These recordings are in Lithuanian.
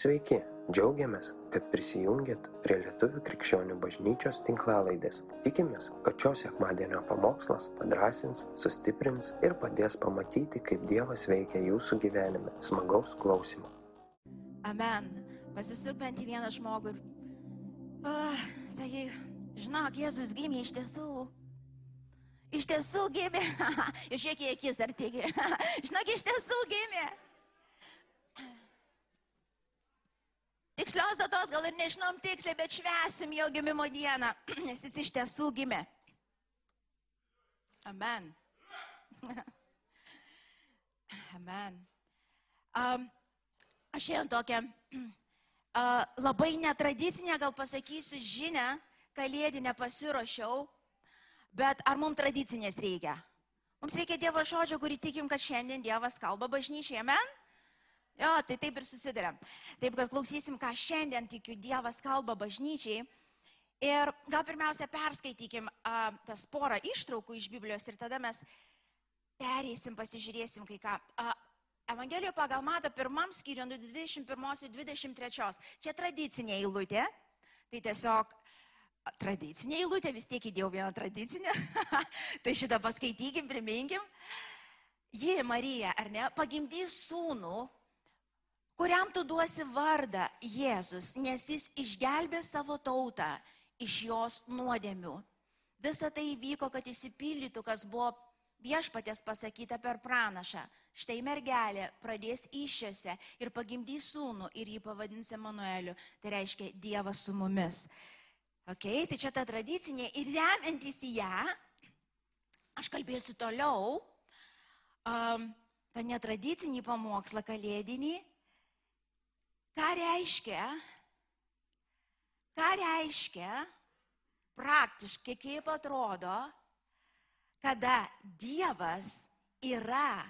Sveiki, džiaugiamės, kad prisijungiat prie Lietuvų krikščionių bažnyčios tinklalaidės. Tikimės, kad šios sekmadienio pamokslas padrasins, sustiprins ir padės pamatyti, kaip Dievas veikia jūsų gyvenime. Smagaus klausimų. Amen. Į vieną žmogų ir... Uh, sakai, žinok, Jėzus gimė iš tiesų. Iš tiesų gimė. Išėk į akis ar tiki. žinok, iš tiesų gimė. Tikslios datos gal ir nežinom tiksliai, bet švesim jo gimimo dieną, nes jis iš tiesų gimė. Amen. Amen. Um, aš šiandien tokią uh, labai netradicinę, gal pasakysiu, žinę, kalėdinę pasiuošiau, bet ar mums tradicinės reikia? Mums reikia Dievo žodžio, kurį tikim, kad šiandien Dievas kalba bažnyčiai. Amen? Jo, tai taip ir susidurėm. Taip, kad klausysim, ką šiandien tikiu Dievas kalba bažnyčiai. Ir gal pirmiausia perskaitykim a, tas porą ištraukų iš Biblijos ir tada mes pereisim, pasižiūrėsim kai ką. A, Evangelijoje pagal matą pirmam skyriui nuo 21-23. Čia tradicinė eilutė. Tai tiesiog tradicinė eilutė, vis tiek įdėjau vieną tradicinę. tai šitą paskaitykim, priminkim. Ji, Marija, ar ne, pagimdys sūnų, kuriam tu duosi vardą Jėzus, nes jis išgelbė savo tautą iš jos nuodėmių. Visa tai įvyko, kad įsipildytų, kas buvo viešpatės pasakyta per pranašą. Štai mergelė pradės iššiose ir pagimdys sūnų ir jį pavadins Emanueliu. Tai reiškia Dievas su mumis. Ok, tai čia ta tradicinė ir remiantis į ją, aš kalbėsiu toliau, um, tą netradicinį pamokslą kalėdinį, Ką reiškia, ką reiškia praktiškai, kaip atrodo, kada Dievas yra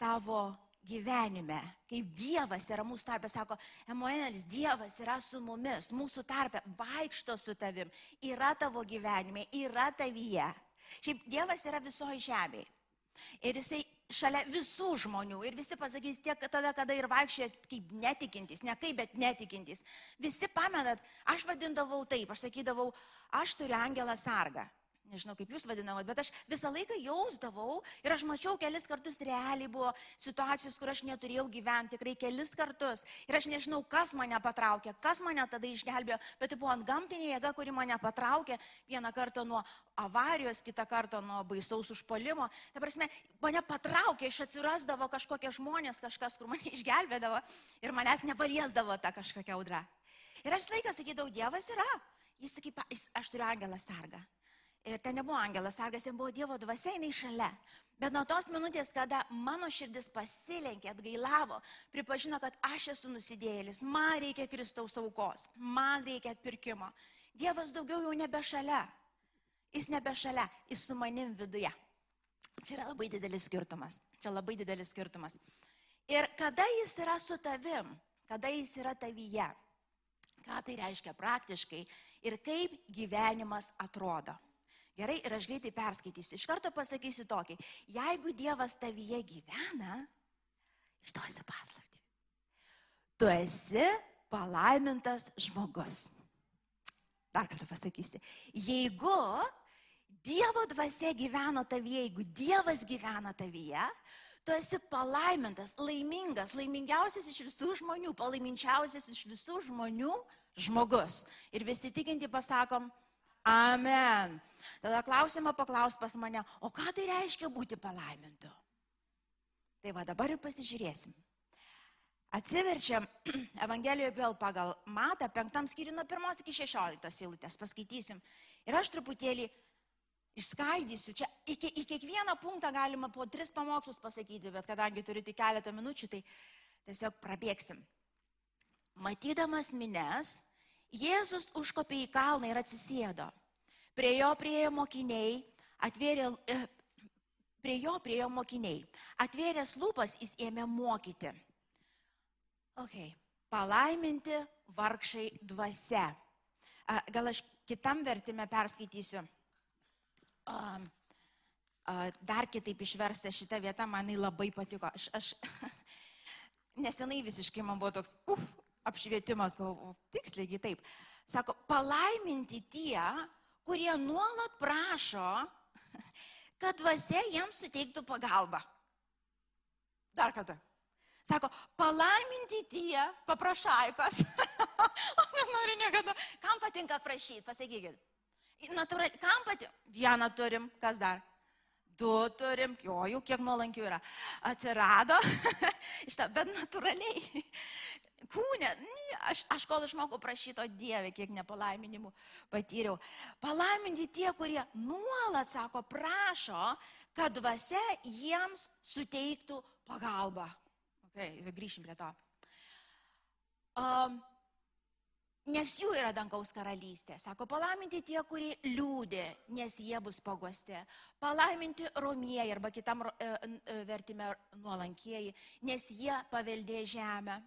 tavo gyvenime, kaip Dievas yra mūsų tarpe, sako, Emanuelis, Dievas yra su mumis, mūsų tarpe, vaikšto su tavim, yra tavo gyvenime, yra tavyje. Šiaip Dievas yra visoji žemėje. Ir jisai šalia visų žmonių. Ir visi pasakys tiek tada, kada ir vaikščia kaip netikintis, ne kaip, bet netikintis. Visi pamenat, aš vadindavau taip, aš sakydavau, aš turiu angelą sargą nežinau kaip jūs vadinavot, bet aš visą laiką jausdavau ir aš mačiau kelis kartus realiai buvo situacijos, kur aš neturėjau gyventi, tikrai kelis kartus. Ir aš nežinau, kas mane patraukė, kas mane tada išgelbėjo, bet tai buvo ant gamtinė jėga, kuri mane patraukė vieną kartą nuo avarijos, kitą kartą nuo baisaus užpolimo. Ta prasme, mane patraukė, iš atsirasdavo kažkokie žmonės, kažkas, kur mane išgelbėdavo ir manęs nepaliesdavo ta kažkokia audra. Ir aš laiką sakydavau, Dievas yra. Jis sakė, aš turiu angelą sargą. Ir ten nebuvo angelas sargas, ten buvo Dievo dvasia, jinai šalia. Bet nuo tos minutės, kada mano širdis pasilenkė, atgailavo, pripažino, kad aš esu nusidėjėlis, man reikia Kristaus aukos, man reikia atpirkimo. Dievas daugiau jau nebe šalia. Jis nebe šalia, jis su manim viduje. Čia yra labai didelis skirtumas. Čia labai didelis skirtumas. Ir kada jis yra su tavim, kada jis yra tavyje, ką tai reiškia praktiškai ir kaip gyvenimas atrodo. Gerai, ir aš greitai perskaitysiu. Iš karto pasakysiu tokį. Jeigu Dievas tavyje gyvena, išduosiu paslapti. Tu esi palaimintas žmogus. Dar kartą pasakysiu. Jeigu Dievo dvasia gyvena tavyje, jeigu Dievas gyvena tavyje, tu esi palaimintas, laimingas, laimingiausias iš visų žmonių, palaiminčiausias iš visų žmonių žmogus. Ir visi tikinti pasakom, Amen. Tada klausimą paklaus pas mane, o ką tai reiškia būti palaimintu? Tai va dabar ir pasižiūrėsim. Atsiverčiam Evangelijoje vėl pagal matą, penktam skyriui nuo pirmos iki šešioliktos eilutės, paskaitysim. Ir aš truputėlį išskaidysiu. Čia į, į kiekvieną punktą galima po tris pamokslus pasakyti, bet kadangi turiu tik keletą minučių, tai tiesiog prabėgsim. Matydamas mines, Jėzus užkopė į kalną ir atsisėdo. Prie jo priejo mokiniai, atvėrė, e, prie jo priejo mokiniai. Atvėręs lūpas jis ėmė mokyti. Ok, palaiminti vargšai dvasia. Gal aš kitam vertime perskaitysiu. Dar kitaip išversta šitą vietą, man labai patiko. Aš, aš nesenai visiškai man buvo toks, uf, apšvietimas, galvoju, tiksliai taip. Sako, palaiminti tie, kurie nuolat prašo, kad dvasia jiems suteiktų pagalbą. Dar kartą. Sako, palaiminti tie paprašaikos. o nenori niekada. Kam patinka prašyti, pasakykit. Natūraliai, kam patinka? Vieną turim, kas dar? Du turim, jo, jau kiek nuolankių yra. Atsirado, šitą, bet natūraliai. Kūne, aš, aš kol išmokau prašyto Dievę, kiek nepalaiminimų patyriau. Palaiminti tie, kurie nuolat sako, prašo, kad dvasia jiems suteiktų pagalbą. Okay, grįšim prie to. Um, nes jų yra dangaus karalystė. Sako, palaiminti tie, kurie liūdė, nes jie bus pagosti. Palaiminti romieji arba kitam e, e, vertime nuolankieji, nes jie paveldė žemę.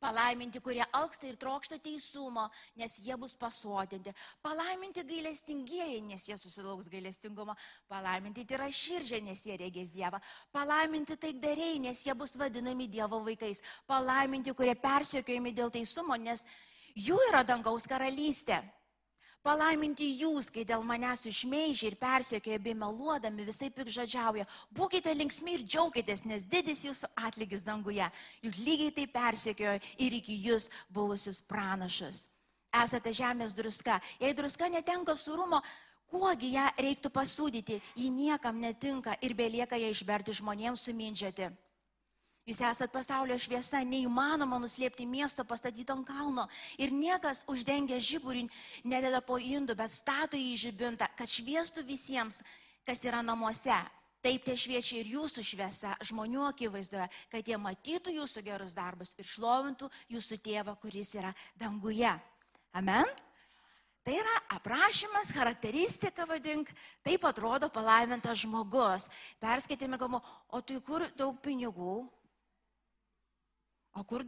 Palaiminti, kurie alksta ir trokšta teisumo, nes jie bus pasotinti. Palaiminti gailestingieji, nes jie susilauks gailestingumo. Palaiminti yra širdžiai, nes jie regės Dievą. Palaiminti taikdariai, nes jie bus vadinami Dievo vaikais. Palaiminti, kurie persiekiojami dėl teisumo, nes jų yra dangaus karalystė. Palaiminti jūs, kai dėl manęs išmeižė ir persiekė bei meluodami visai pikžodžiauja. Būkite linksmi ir džiaukitės, nes didis jūsų atlygis danguje. Juk lygiai tai persiekėjo ir iki jūs buvusius pranašus. Esate žemės druska. Jei druska netenka surumo, kuogi ją reiktų pasūdyti, ji niekam netinka ir belieka ją išberti žmonėms sumindžiati. Jūs esate pasaulio šviesa, neįmanoma nuslėpti miesto pastatyto ant kalno. Ir niekas uždengia žiburį, nededa po indų, bet stato į žibintą, kad šviestų visiems, kas yra namuose. Taip te šviečia ir jūsų šviesa žmonių akivaizdoje, kad jie matytų jūsų gerus darbus ir šlovintų jūsų tėvą, kuris yra danguje. Amen. Tai yra aprašymas, charakteristika, vadink, taip atrodo palaimintas žmogus. Perskaitėme, galvo, o tai kur daug pinigų, O kur,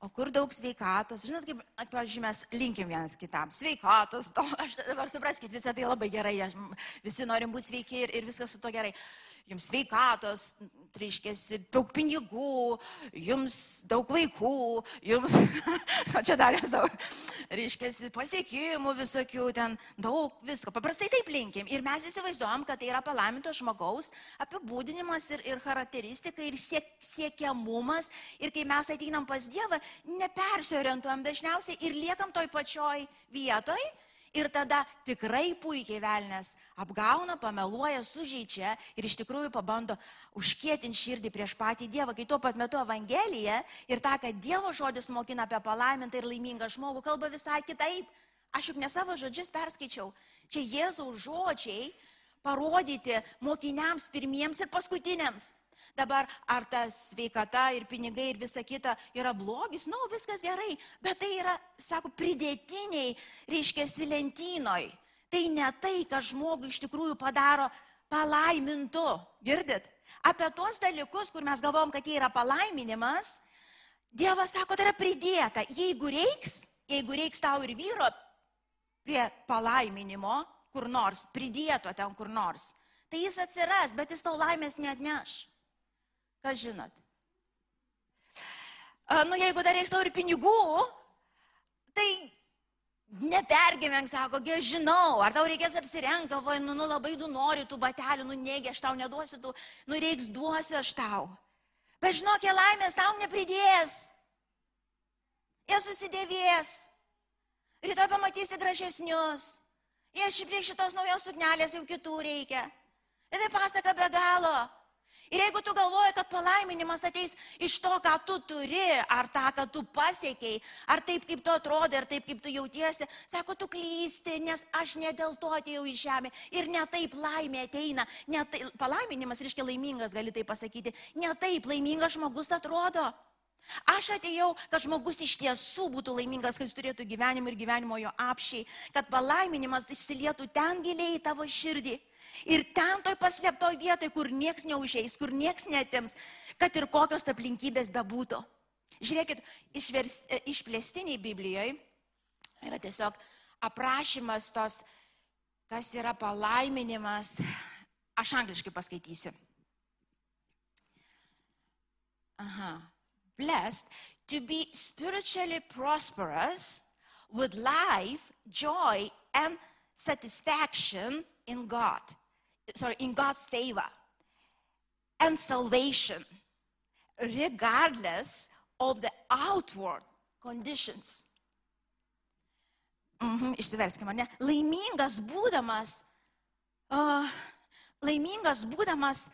o kur daug sveikatos? Žinot, kaip, pavyzdžiui, mes linkim vienas kitam. Sveikatos, to, aš dabar supraskit, visą tai labai gerai, aš, visi norim būti sveiki ir, ir viskas su to gerai. Jums sveikatos, reiškia, daug pinigų, jums daug vaikų, jums, o čia dar jums daug, reiškia, pasiekimų visokių, ten daug visko. Paprastai taip linkim. Ir mes įsivaizduojam, kad tai yra palaiminto žmogaus apibūdinimas ir, ir charakteristika ir siek, siekiamumas. Ir kai mes ateinam pas Dievą, nepersiorientuojam dažniausiai ir liekam toj pačioj vietoj Ir tada tikrai puikiai velnės apgauna, pameluoja, sužeidžia ir iš tikrųjų pabando užkėtinti širdį prieš patį Dievą. Kai tuo pat metu Evangelija ir tą, kad Dievo žodis mokina apie palaimintą ir laimingą žmogų, kalba visai kitaip. Aš juk ne savo žodžius perskaičiau. Čia Jėzaus žodžiai parodyti mokiniams pirmiems ir paskutiniams. Dabar ar ta sveikata ir pinigai ir visa kita yra blogis, nu, viskas gerai, bet tai yra, sako, pridėtiniai, reiškia, lentynoj. Tai ne tai, kas žmogui iš tikrųjų padaro palaimintu. Girdit? Apie tuos dalykus, kur mes galvom, kad jie yra palaiminimas, Dievas sako, tai yra pridėta. Jeigu reiks, jeigu reiks tau ir vyro prie palaiminimo kur nors, pridėto ten kur nors, tai jis atsiras, bet jis tau laimės net neš. Ką žinot? A, nu, jeigu dar reiks ir pinigų, tai nepergyvenk, sako, aš žinau, ar tau reikės apsirengti, galvoju, nu, nu labai tu nori tų batelių, nu negi aš tau neduosiu, tų, nu reiks duosiu aš tau. Bet žinok, laimės tau nepridės. Jie susidėvės. Rytoj pamatysi gražesnius. Jie prie šitos naujos suknelės jau kitų reikia. Ir tai pasaka be galo. Ir jeigu tu galvoji, kad palaiminimas ateis iš to, ką tu turi, ar tą, ką tu pasiekiai, ar taip, kaip tu atrodai, ar taip, kaip tu jautiesi, sako, tu klysti, nes aš ne dėl to atėjau į žemę ir ne taip laimė ateina. Ne taip, palaiminimas reiškia laimingas, gali tai pasakyti. Ne taip laimingas žmogus atrodo. Aš atėjau, kad žmogus iš tiesų būtų laimingas, kad jis turėtų gyvenimą ir gyvenimo jo apšiai, kad palaiminimas įsilietų ten giliai į tavo širdį. Ir ten toj paslėptoj vietoj, kur nieks neužeis, kur nieks netims, kad ir kokios aplinkybės bebūtų. Žiūrėkit, išvers, e, išplėstiniai Biblijoje yra tiesiog aprašymas tos, kas yra palaiminimas. Aš angliškai paskaitysiu. Aha. Blessed, to be spiritually prosperous with life, joy, and satisfaction in God. Sorry, in God's favor and salvation, regardless of the outward conditions. Mhm, išsiverskime, ne? Laimingas būdamas, uh, laimingas būdamas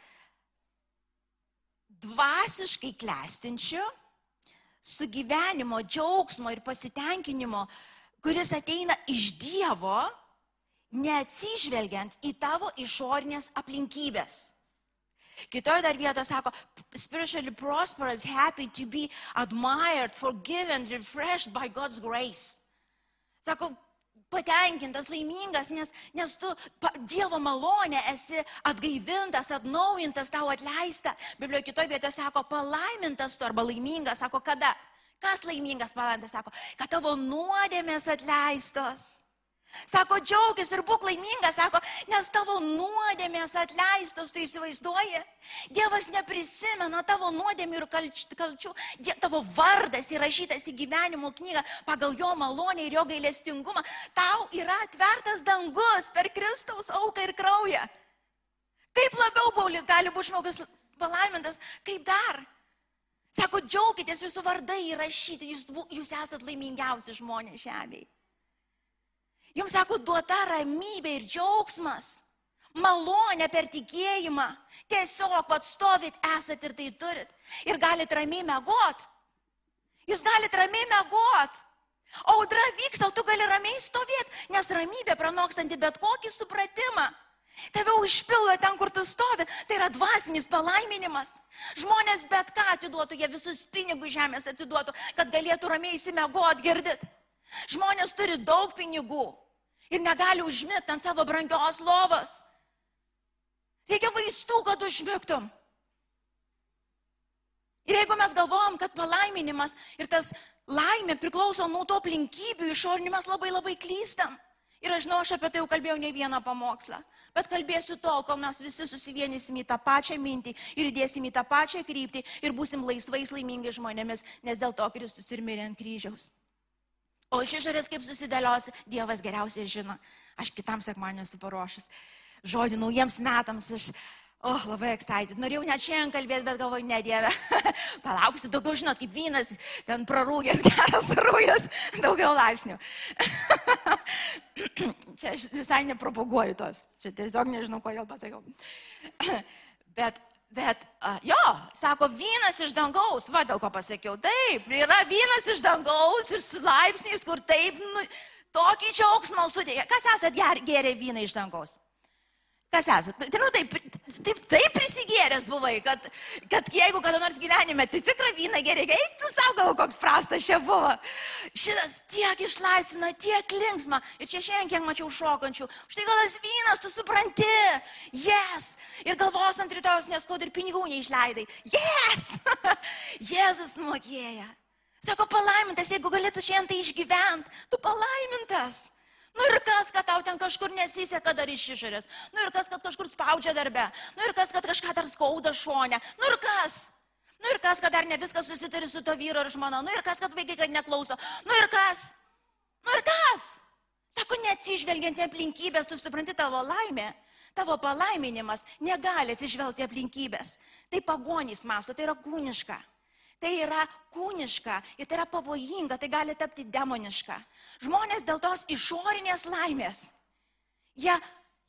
dvasiškai klestinčiu, su gyvenimo džiaugsmo ir pasitenkinimo, kuris ateina iš Dievo, neatsižvelgiant į tavo išorinės aplinkybės. Kitoje dar vietoje sako, spiritually prosperous, happy to be admired, forgiven, refreshed by God's grace. Sako, patenkintas, laimingas, nes, nes tu pa, Dievo malonė esi atgaivintas, atnaujintas, tau atleista. Biblijoje kitoje vietoje sako, palaimintas tu arba laimingas, sako, kada? Kas laimingas, palaimintas, sako, kad tavo nuodėmės atleistos. Sako, džiaugis ir būk laimingas, sako, nes tavo nuodėmės atleistos, tai įsivaizduoji. Dievas neprisimena tavo nuodėmių ir kalč- kalčių. Die, tavo vardas įrašytas į gyvenimo knygą pagal jo malonę ir jo gailestingumą. Tau yra atvertas dangus per Kristaus auką ir kraują. Kaip labiau bauli gali būti žmogus palaimintas, kaip dar? Sako, džiaukitės, jūsų vardai įrašyti, jūs, jūs esat laimingiausi žmonės žemėje. Jums sako, duota ramybė ir džiaugsmas, malonė per tikėjimą. Tiesiog pat stovit, esat ir tai turit. Ir galit ramiai mėgot. Jūs galit ramiai mėgot. Audra vyksta, o tu gali ramiai stovėti, nes ramybė pranokstanti bet kokį supratimą. Tave užpildo ten, kur tu stovi. Tai yra dvasinis palaiminimas. Žmonės bet ką atiduotų, jie visus pinigus žemės atiduotų, kad galėtų ramiai įsimiegot, girdit. Žmonės turi daug pinigų ir negali užmigti ant savo brangios lovos. Reikia vaistų, kad užmigtum. Ir jeigu mes galvojam, kad palaiminimas ir tas laimė priklauso nuo to aplinkybių išorinių, mes labai labai klystam. Ir aš žinau, aš apie tai jau kalbėjau ne vieną pamokslą. Bet kalbėsiu tol, kol mes visi susivienysim į tą pačią mintį ir įdėsim į tą pačią kryptį ir būsim laisvais, laimingi žmonėmis, nes dėl to Kristus ir mirė ant kryžiaus. O iš išorės kaip susidėliosi, Dievas geriausiai žino. Aš kitam sekmaniu esu paruošus. Žodį naujiems metams aš, oh, labai excited. Norėjau net šiandien kalbėti, bet galvoju, ne Dieve. Palauksiu daugiau, žinot, kaip vynas, ten prarūgęs, geras rūjas, daugiau laipsnių. Čia aš visai nepropaguoju tos. Čia tiesiog nežinau, kodėl pasakiau. Bet Bet a, jo, sako, vynas iš dangaus, va dėl ko pasakiau, taip, yra vynas iš dangaus ir su laipsniais, kur taip, nu, tokį džiaugsmą suteikia. Kas esat ger- gėrę vyną iš dangaus? Kas esat? Tai, nu, taip, taip, taip prisigėręs buvai, kad, kad jeigu kada nors gyvenime, tai tikrą vyną gerai, eik tu gal koks prastas čia buvo. Šitas tiek išlaisvina, tiek linksma. Ir čia šiandien kiek mačiau šokančių. Štai gal tas vynas, tu supranti. Yes. Ir galvos ant rytojus neskaud ir pinigų neišleidai. Yes. Jėzus mokėja. Sako, palaimintas, jeigu galėtų šiandien tai išgyventi, tu palaimintas. Nu ir kas, kad tau ten kažkur nesiseka dar iš išorės. Nu ir kas, kad kažkur spaudžia darbe. Nu ir kas, kad kažką dar skauda šonę. Nu ir kas. Nu ir kas, kad dar ne viskas susitari su to vyru ir žmona. Nu ir kas, kad vaikai kad neklauso. Nu ir kas. Nu ir kas. Sako, neatsižvelgiant į aplinkybės, tu supranti tavo laimę. Tavo palaiminimas negali atsižvelgti aplinkybės. Tai pagonys masto, tai yra kūniška. Tai yra kūniška ir tai yra pavojinga, tai gali tapti demoniška. Žmonės dėl tos išorinės laimės, jie,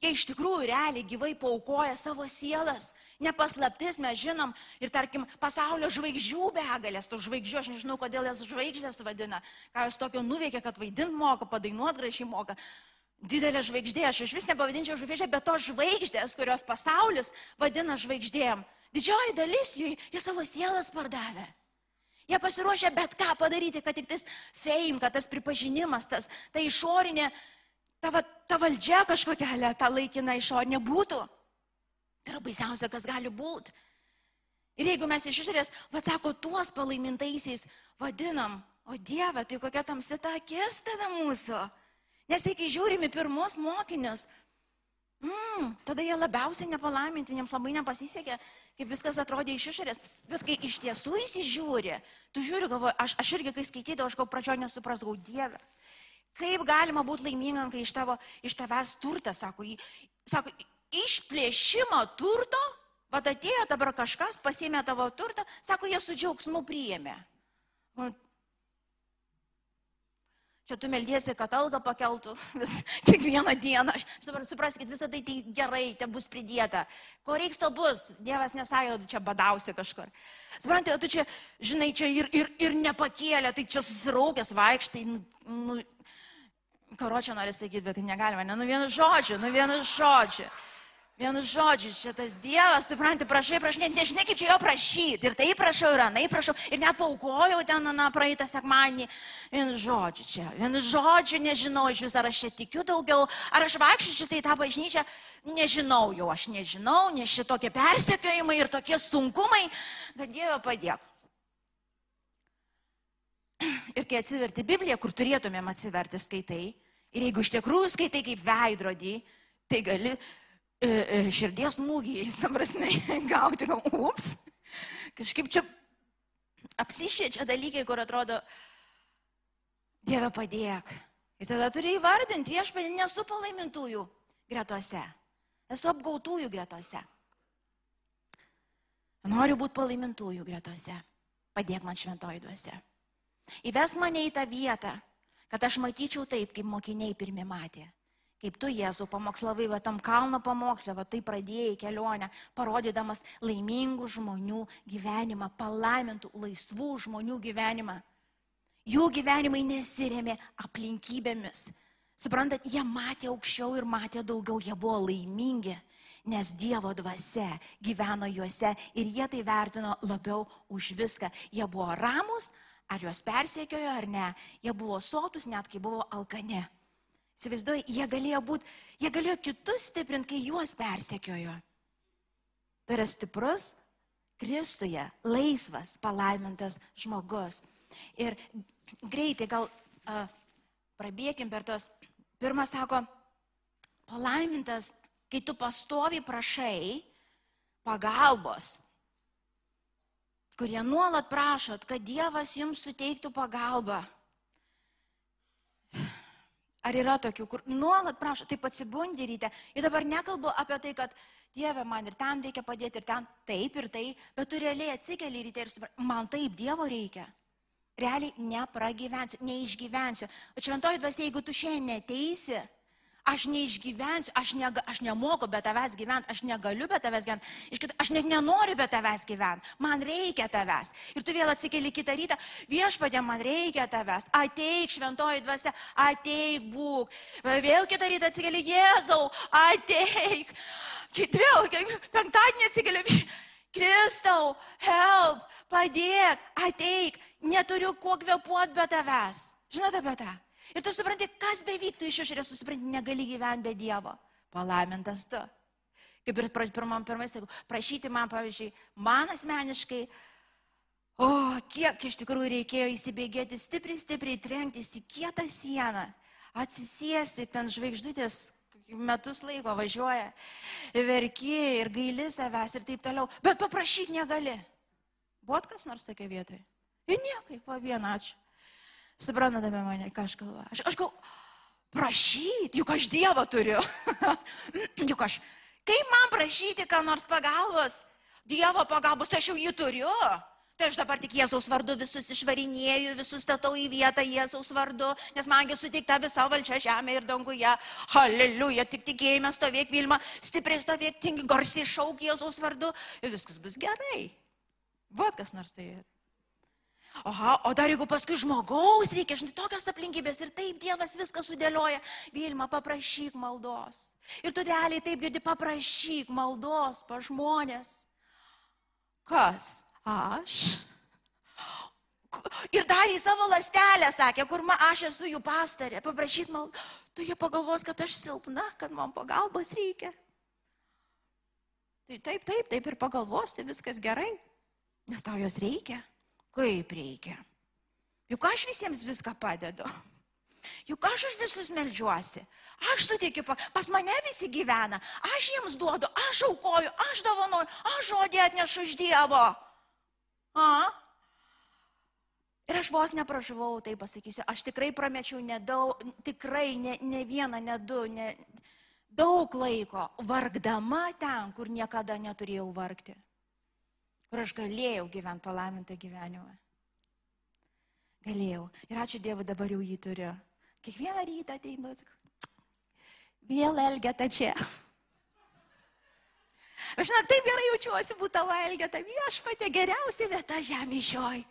jie iš tikrųjų realiai gyvai paukoja savo sielas. Nepaslaptis mes žinom ir tarkim pasaulio žvaigždžių begalės, tų žvaigždžių, aš nežinau, kodėl jas žvaigždės vadina, ką jos tokio nuveikia, kad vaidint moka, padainuot gražiai moka. Didelė žvaigždė, aš iš vis nepavadinčiau žvaigždė, bet tos žvaigždės, kurios pasaulis vadina žvaigždėm, didžioji dalis jų, jie savo sielas pardavė. Jie pasiruošę bet ką padaryti, kad tik tas fame, kad tas pripažinimas, tas, ta išorinė, ta, ta valdžia kažkokia, ta laikina išorinė būtų. Tai yra baisiausia, kas gali būti. Ir jeigu mes iš išorės, vad sako, tuos palaimintaisiais vadinam, o Dieve, tai kokia tamsi ta akis tada mūsų. Nes tai, kai žiūrime pirmus mokinius, mm, tada jie labiausiai nepalaiminti, jiems labai nepasisekė, kaip viskas atrodė iš išorės, bet kai iš tiesų įsižiūri, tu žiūri, galvoju, aš, aš irgi kai skaitydavau, aš gal pradžioje nesuprasau Dievę. Kaip galima būti laimingam, kai iš, tavo, iš tavęs turtas, sako, į, sako, išplėšimo turto, vad atėjo dabar kažkas, pasėmė tavo turtą, sako, jie su džiaugsmu priėmė. Čia tu meldiesi, kad algą pakeltų vis kiekvieną dieną. Aš, aš dabar supraskit, visą tai, tai gerai, te bus pridėta. Ko reiks to bus? Dievas nesąjo, tu čia badausi kažkur. Suprantate, tu čia, žinai, čia ir, ir, ir nepakėlė, tai čia susiraukęs vaikštai. Nu, nu, karočią nori sakyti, bet tai negalima. Ne, nu vienu žodžiu, nu vienu žodžiu. Vienu žodžiu, šitas Dievas, supranti, prašai, prašai, net nežinai, kaip čia jo prašyti. Ir tai prašau, ir anai prašau, ir net paukojau ten, na, praeitą sekmanį. Vienu žodžiu čia, vienu žodžiu, nežinau iš vis, ar aš čia tikiu daugiau, ar aš vaikščiu šitai tą bažnyčią, nežinau jau, aš nežinau, nes šitokie persekiojimai ir tokie sunkumai, kad Dieve padėk. Ir kai atsiverti Bibliją, kur turėtumėm atsiverti skaitai, ir jeigu iš tikrųjų skaitai kaip veidrodį, tai gali širdies smūgiais, tam prasme, gauti, ups, kažkaip čia apsišviečia dalykai, kur atrodo, Dieve padėk. Ir tada turi įvardinti, viešpatį nesu palaimintųjų gretose, esu apgautųjų gretose. Noriu būti palaimintųjų gretose. Padėk man šventoji duose. Įves mane į tą vietą, kad aš matyčiau taip, kaip mokiniai pirmie matė kaip tu, Jėzau, pamokslavai, va tam kalno pamokslę, va tai pradėjai kelionę, parodydamas laimingų žmonių gyvenimą, palaimintų, laisvų žmonių gyvenimą. Jų gyvenimai nesirėmė aplinkybėmis. Suprantat, jie matė aukščiau ir matė daugiau, jie buvo laimingi, nes Dievo dvasia gyveno juose ir jie tai vertino labiau už viską. Jie buvo ramus, ar juos persiekiojo ar ne, jie buvo sotus, net kai buvo alkane. Įsivaizduoju, jie galėjo būti, jie galėjo kitus stiprinti, kai juos persekiojo. Tai yra stiprus Kristuje, laisvas, palaimintas žmogus. Ir greitai gal uh, prabėkim per tos. Pirmas sako, palaimintas, kai tu pastovi prašai pagalbos, kurie nuolat prašot, kad Dievas jums suteiktų pagalbą. Ar yra tokių, kur nuolat prašo, taip atsibundi ryte. Ir dabar nekalbu apie tai, kad Dieve, man ir ten reikia padėti, ir ten taip, ir tai, bet tu realiai atsikeli ryte ir supranti, man taip Dievo reikia. Realiai nepragyvensiu, neišgyvensiu. O šventoji dvasia, jeigu tu šiandien neteisi, Aš neišgyvensiu, aš, ne, aš nemoku be tavęs gyventi, aš negaliu be tavęs gyventi, aš net nenoriu be tavęs gyventi, man reikia tavęs. Ir tu vėl atsikeli kitą rytą, viešpadė, man reikia tavęs, ateik šventoji dvasia, ateik būk. Vėl kitą rytą atsikeli, Jėzau, ateik. Vėl penktadienį atsikeli, Kristau, help, padėk, ateik, neturiu kuo kvepuoti be tavęs. Žinote apie tą? Ir tu supranti, kas bevyktų iš išorės, tu supranti, negali gyventi be Dievo. Palaimintas tu. Kaip ir pirmam, pirmai sakau, prašyti man, pavyzdžiui, man asmeniškai, o kiek iš tikrųjų reikėjo įsibėgėti stipriai, stipriai trenktis į kietą sieną, atsisiesi, ten žvaigždutės metus laiko važiuoja, verki ir gaili savęs ir taip toliau, bet paprašyti negali. Buvot kas nors tokia vietoje? Ir niekaip, po vieną ačiū. Suprantate apie mane, ką aš galvoju? Aš, aš gal prašyti, juk aš Dievą turiu. juk aš, kaip man prašyti, ką nors pagalbos? Dievo pagalbos, tai aš jau jį turiu. Tai aš dabar tik Jėzaus vardu visus išvarinėjau, visus statau į vietą Jėzaus vardu, nes mangi suteikta visa valdžia žemė ir danguje. Haleliuja, tik tikėjime stovėk Vilma, stipriai stovėk, tingi garsiai šauk Jėzaus vardu ir viskas bus gerai. Vat kas nors tai. Aha, o dar jeigu paskui žmogaus reikia, žinai, tokios aplinkybės ir taip Dievas viską sudėlioja, Vilma, paprašyk maldos. Ir tu realiai taip girdi, paprašyk maldos pa žmonės. Kas? Aš? Ir dar į savo lastelę sakė, kur ma, aš esu jų pastarė, paprašyk maldos. Tu jie pagalvos, kad aš silpna, kad man pagalbos reikia. Tai taip, taip, taip ir pagalvos, tai viskas gerai, nes tau jos reikia. Kaip reikia? Juk aš visiems viską padedu. Juk aš už visus melžiuosi. Aš suteikiu, pas mane visi gyvena. Aš jiems duodu, aš aukoju, aš dovanoju, aš žodį atnešu iš Dievo. A? Ir aš vos nepražuvau, tai pasakysiu, aš tikrai pramečiau nedaug, tikrai ne, ne vieną, ne du, ne, daug laiko vargdama ten, kur niekada neturėjau vargti. Kur aš galėjau gyventi palaimintą gyvenimą. Galėjau. Ir ačiū Dievui, dabar jau jį turiu. Kiekvieną rytą ateinu, vėl Elgeta čia. Aš žinok, taip gerai jaučiuosi būti tavo Elgeta, viešpatė geriausia vieta žemė šioj.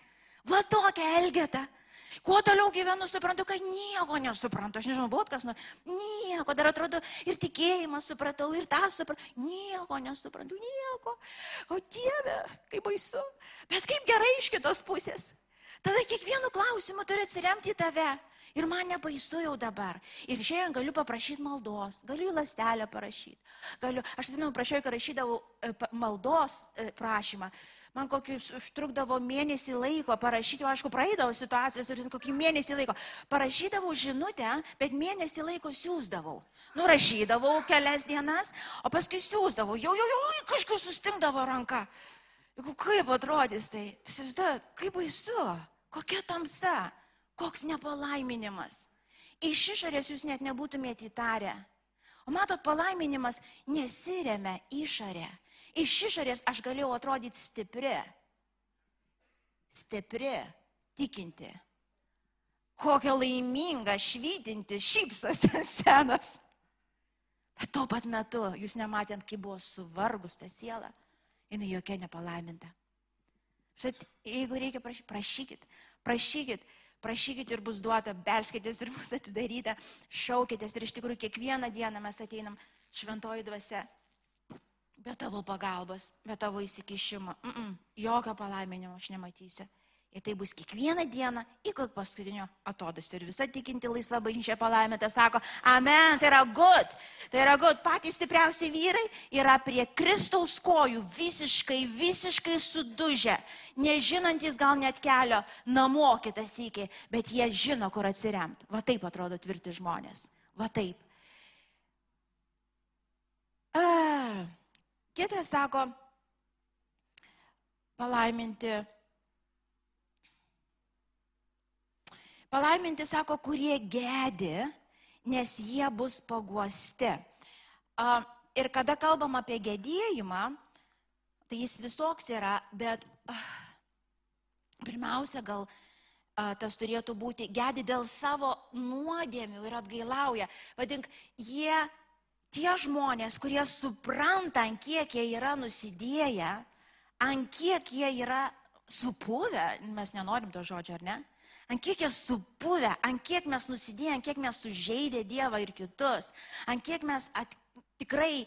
Va tokia Elgeta. Kuo toliau gyvenu, suprantu, kad nieko nesuprantu. Aš nežinau, buvo kas, nu, nieko, dar atrodo, ir tikėjimą supratau, ir tą supratau. Nieko nesuprantu, nieko. O Dieve, kaip baisu. Bet kaip gerai iš kitos pusės. Tada kiekvienu klausimu turi atsiremti į tave. Ir man nebaisu jau dabar. Ir šiandien galiu paprašyti maldos, galiu į lastelę parašyti. Galiu, aš atsimenu, prašiau, kai rašydavau e, maldos e, prašymą. Man kokius užtrukdavo mėnesį laiko parašyti, o aišku, praeidavo situacijas ir kokį mėnesį laiko. Parašydavau žinutę, bet mėnesį laiko siūsdavau. Nurašydavau kelias dienas, o paskui siūsdavau. Jau, jau, jau, kažkas sustingdavo ranka. Juk kaip atrodys tai? Įsivaizduojat, kaip baisu, kokia tamsa koks nepalaiminimas. Iš išorės jūs net nebūtumėte įtarę. O matot, palaiminimas nesiremia išorė. Iš išorės aš galėjau atrodyti stipri. Stipri, tikinti. Kokia laiminga, švytinti, šypsosi senas. Bet tuo pat metu jūs nematėt, kaip buvo suvargus ta siela, jinai jokia nepalaiminta. Štai, jeigu reikia prašyti, prašykit, prašykit, prašykit ir bus duota, belskitės ir bus atidaryta, šaukitės ir iš tikrųjų kiekvieną dieną mes ateinam šventoji dvasia. Be tavo pagalbos, be tavo įsikišimo, mm -mm, jokio palaiminimo aš nematysiu. Ir tai bus kiekvieną dieną iki paskutinio atodusio. Ir visa tikinti laisva bažnyčia palaimėta sako, amen, tai yra good. Tai yra good. Patys stipriausi vyrai yra prie Kristaus kojų visiškai, visiškai sudužę. Nežinantis gal net kelio namo kitas iki, bet jie žino, kur atsiremti. Va taip atrodo tvirti žmonės. Va taip. A, kitas sako, palaiminti Palaiminti sako, kurie gedi, nes jie bus paguosti. Ir kada kalbam apie gedėjimą, tai jis visoks yra, bet pirmiausia, gal tas turėtų būti gedi dėl savo nuodėmių ir atgailauja. Vadink, jie, tie žmonės, kurie supranta, ant kiek jie yra nusidėję, ant kiek jie yra supuvę, mes nenorim to žodžio, ar ne? ant kiek jie supuvę, ant kiek mes nusidėję, ant kiek mes sužeidė Dievą ir kitus, ant kiek mes at, tikrai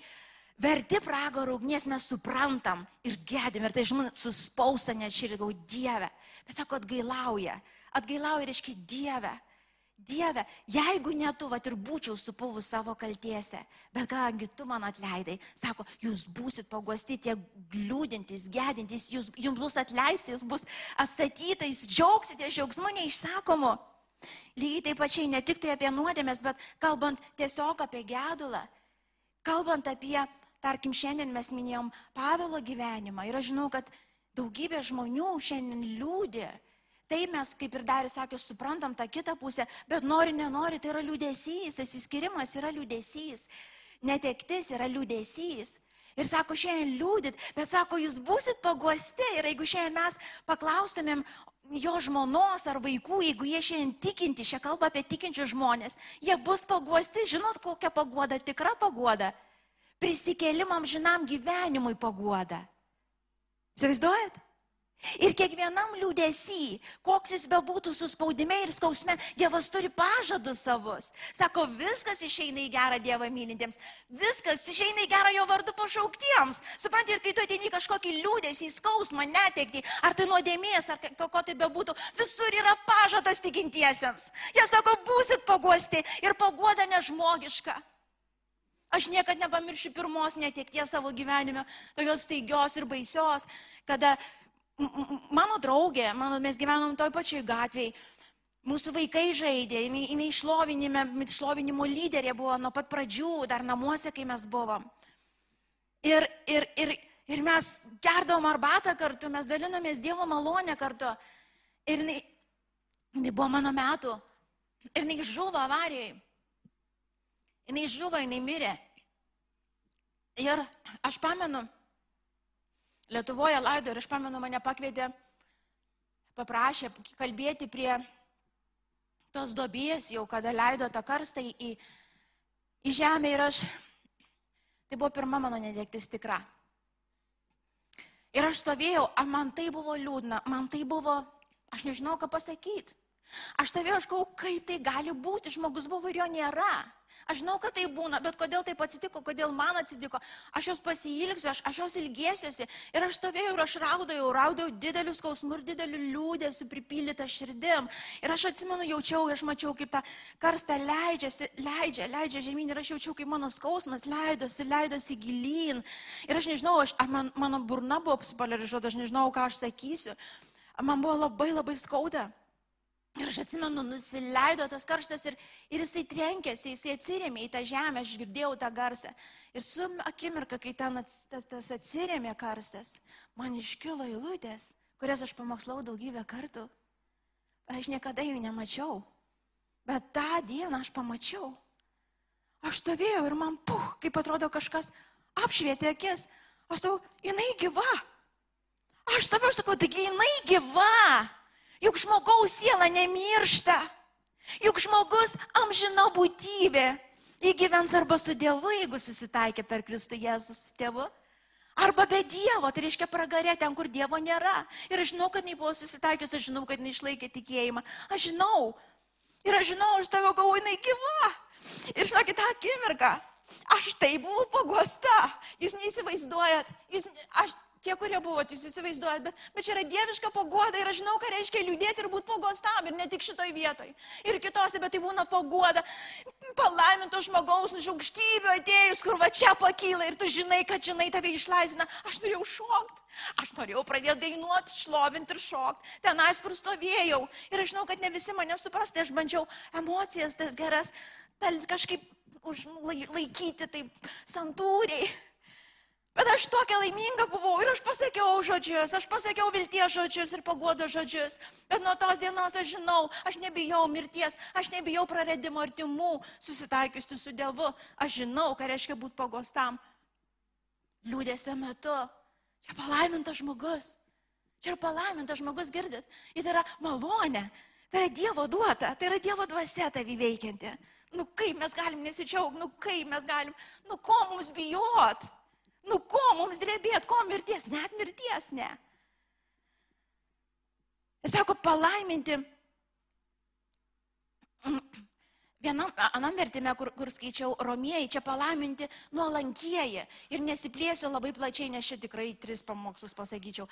verti pragaro ugnies mes suprantam ir gedim ir tai žmonė suspausta net širdį, gau Dieve. Bet sako, atgailauja. Atgailauja, reiškia Dieve. Dieve, jeigu ne tu, va ir būčiau supuvus savo kaltiese, bet kadangi tu man atleidai, sako, jūs būsit paguosti, tie liūdintys, gedintys, jūs, jums bus atleisti, jūs bus atstatytais, džiaugsite džiaugsmu neišsakomu. Lygiai taip pačiai, ne tik tai apie nuodėmės, bet kalbant tiesiog apie gedulą, kalbant apie, tarkim, šiandien mes minėjom Pavelo gyvenimą ir aš žinau, kad daugybė žmonių šiandien liūdė Taip mes, kaip ir Darius sakė, suprantam tą kitą pusę, bet nori, nenori, tai yra liūdėsys, įsiskirimas yra liūdėsys, netektis yra liūdėsys. Ir sako, šiandien liūdit, bet sako, jūs busit paguosti. Ir jeigu šiandien mes paklaustumėm jo žmonos ar vaikų, jeigu jie šiandien tikinti, šią kalbą apie tikinčius žmonės, jie bus paguosti, žinot, kokia paguoda, tikra paguoda. Prisikėlimam žinam gyvenimui paguoda. Įsivaizduojat? Ir kiekvienam liūdėsi, koks jis bebūtų suspaudime ir skausme, Dievas turi pažadus savus. Sako, viskas išeina į gerą Dievą mylintiems, viskas išeina į gerą jo vardu pašauktiems. Suprantate, ir kai tu ateini kažkokį liūdėsį, skausmą, netekti, ar tai nuodėmės, ar ko tai bebūtų, visur yra pažadas tikintiesiems. Jie sako, būsit paguosti ir paguoda nežmogiška. Aš niekada nepamiršiu pirmos netekties savo gyvenime, tokios staigios ir baisios, kada mano draugė, mano, mes gyvenom toj pačioj gatvėje, Mūsų vaikai žaidė, jinai, jinai šlovinime, šlovinimo lyderė buvo nuo pat pradžių, dar namuose, kai mes buvom. Ir, ir, ir, ir mes gerdavom arbatą kartu, mes dalinomės Dievo malonę kartu. Ir jinai, jinai buvo mano metų. Ir jinai žuvo avarijai. Jinai žuvo, jinai mirė. Ir aš pamenu, Lietuvoje laido ir aš pamenu, mane pakvietė, paprašė kalbėti prie tos dobės jau, kada leido tą karstą į, į žemę ir aš, tai buvo pirma mano nedėktis tikra. Ir aš stovėjau, man tai buvo liūdna, man tai buvo, aš nežinau, ką pasakyti. Aš stovėjau, aš galvoju, kaip tai gali būti, žmogus buvo ir jo nėra. Aš žinau, kad tai būna, bet kodėl taip atsitiko, kodėl man atsitiko. Aš jos pasiilgsiu, aš, aš jos ilgėsiuosi. Ir aš stovėjau ir aš raudėjau, raudėjau didelius skausmus ir dideliu liūdėsiu pripildytą širdim. Ir aš atsimenu, jaučiau, aš mačiau, kaip ta karsta leidžiasi, leidžia, leidžia žemyn. Ir aš jaučiau, kaip mano skausmas leidosi, leidosi gilyn. Ir aš nežinau, aš, man, mano burna buvo supolarizuota, aš nežinau, ką aš sakysiu. Man buvo labai labai skauda. Ir aš atsimenu, nusileido tas karštas ir, ir jisai trenkėsi, jisai atsirėmė į tą žemę, aš girdėjau tą garsą. Ir su akimirka, kai ten ats, tas, tas atsirėmė karstas, man iškilo eilutės, kurias aš pamokslau daugybę kartų. Aš niekada jų nemačiau. Bet tą dieną aš pamačiau. Aš stovėjau ir man, puh, kaip atrodo kažkas apšvietė akis. Aš tau, jinai gyva. Aš stovėjau ir sakau, taigi jinai gyva. Juk žmogaus siela nemiršta. Juk žmogus amžino būtybė. Įgyvens arba su Dievu, jeigu susitaikė per Kristų Jėzus su tėvu. Arba be Dievo, tai reiškia pragarė ten, kur Dievo nėra. Ir aš žinau, kad jinai buvo susitaikius, aš žinau, kad jinai išlaikė tikėjimą. Aš žinau. Ir aš žinau, aš tavo galvoju, jinai gyva. Ir žinokit, tą akimirką. Aš tai buvau pagosta. Jūs neįsivaizduojat. Jūs, aš, Tie, kurie buvote, jūs įsivaizduojat, bet, bet čia yra dieviška pagoda ir aš žinau, ką reiškia liūdėti ir būti pagostam ir ne tik šitoj vietoj. Ir kitose, bet tai būna pagoda. Palaiminto žmogaus nužaukštybių atėjus, kur va čia pakyla ir tu žinai, kad žinai tave išlaisina. Aš turėjau šokti. Aš norėjau pradėti dainuoti, šlovinti ir šokti. Tenais, kur stovėjau. Ir aš žinau, kad ne visi mane suprasti. Aš bandžiau emocijas tas geras tal, kažkaip užlaikyti taip santūriai. Bet aš tokia laiminga buvau ir aš pasakiau žodžius, aš pasakiau vilties žodžius ir pagodo žodžius. Bet nuo tos dienos aš žinau, aš nebijau mirties, aš nebijau praradimo artimų, susitaikiusi su Dievu. Aš žinau, ką reiškia būti pagostam. Liūdėsio metu. Čia palaimintas žmogus. Čia yra palaimintas žmogus, girdit. Ir tai yra malonė. Tai yra Dievo duota, tai yra Dievo dvasia tavį veikianti. Nu kaip mes galim nesidžiaugti, nu kaip mes galim, nu ko mums bijot? Nu ko mums drebėt, ko mirties, net mirties ne. Jis sako, palaiminti. Vienam, anam vertime, kur, kur skaičiau romieji, čia palaiminti nuolankieji. Ir nesiplėsiu labai plačiai, nes čia tikrai tris pamokslus pasakyčiau.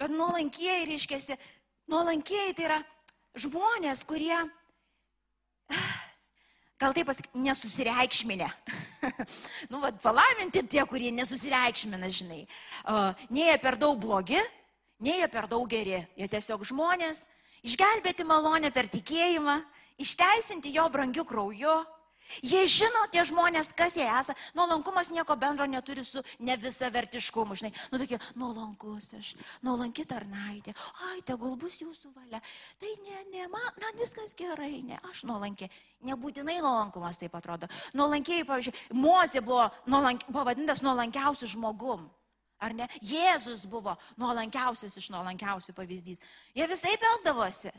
Bet nuolankieji reiškia, nuolankieji tai yra žmonės, kurie gal taip pasakyk, nesusireikšminę. nu, vad, palaiminti tie, kurie nesusireikšmina, žinai. Uh, nei jie per daug blogi, nei jie per daug geri. Jie tiesiog žmonės, išgelbėti malonę per tikėjimą, išteisinti jo brangiu krauju, Jie žino, tie žmonės, kas jie esą. Nuolankumas nieko bendro neturi su ne visa vertiškumu. Žinai, nu tokie, nuolankus aš, nuolanki tarnaitė. Ai, tegul bus jūsų valia. Tai ne, ne, man, na, viskas gerai, ne, aš nuolankė. Nebūtinai nuolankumas taip atrodo. Nuolankiai, pavyzdžiui, Mozė buvo nuolank, pavadintas nuolankiausiu žmogum. Ar ne? Jėzus buvo nuolankiausias iš nuolankiausių pavyzdys. Jie visai peldavosi.